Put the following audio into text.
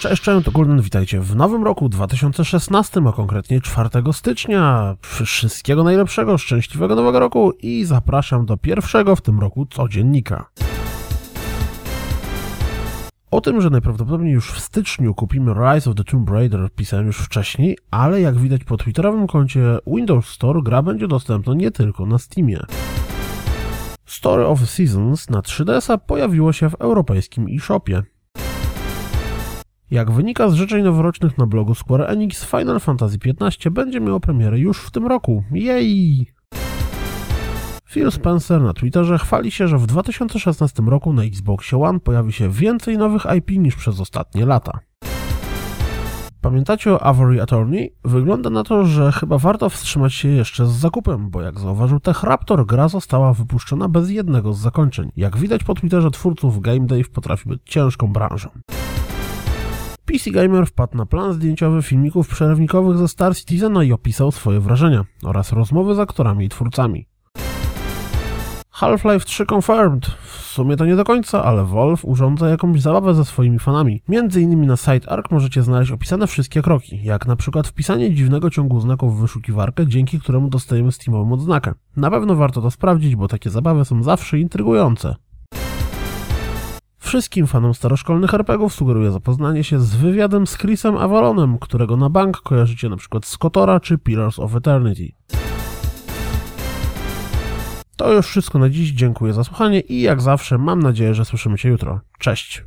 Cześć, cześć, to Golden, witajcie w nowym roku 2016, a konkretnie 4 stycznia. Wszystkiego najlepszego, szczęśliwego nowego roku i zapraszam do pierwszego w tym roku codziennika. O tym, że najprawdopodobniej już w styczniu kupimy Rise of the Tomb Raider pisałem już wcześniej, ale jak widać po twitterowym koncie Windows Store gra będzie dostępna nie tylko na Steamie. Story of Seasons na 3DS-a pojawiło się w europejskim eShopie. Jak wynika z życzeń noworocznych na blogu Square Enix, Final Fantasy XV będzie miało premierę już w tym roku. Jej! Phil Spencer na Twitterze chwali się, że w 2016 roku na Xboxie One pojawi się więcej nowych IP niż przez ostatnie lata. Pamiętacie o Avery Attorney? Wygląda na to, że chyba warto wstrzymać się jeszcze z zakupem, bo jak zauważył Tech Raptor, gra została wypuszczona bez jednego z zakończeń. Jak widać po Twitterze twórców Game Dave potrafi być ciężką branżą. PC Gamer wpadł na plan zdjęciowy filmików przerywnikowych ze Star Citizena i opisał swoje wrażenia oraz rozmowy z aktorami i twórcami. Half-Life 3 confirmed. W sumie to nie do końca, ale Valve urządza jakąś zabawę ze swoimi fanami. Między innymi na SiteArc możecie znaleźć opisane wszystkie kroki, jak na przykład wpisanie dziwnego ciągu znaków w wyszukiwarkę, dzięki któremu dostajemy Steamową odznakę. Na pewno warto to sprawdzić, bo takie zabawy są zawsze intrygujące. Wszystkim fanom staroszkolnych RPGów sugeruję zapoznanie się z wywiadem z Chrisem Avalonem, którego na bank kojarzycie np. z Kotora czy Pillars of Eternity. To już wszystko na dziś, dziękuję za słuchanie i jak zawsze mam nadzieję, że słyszymy się jutro. Cześć!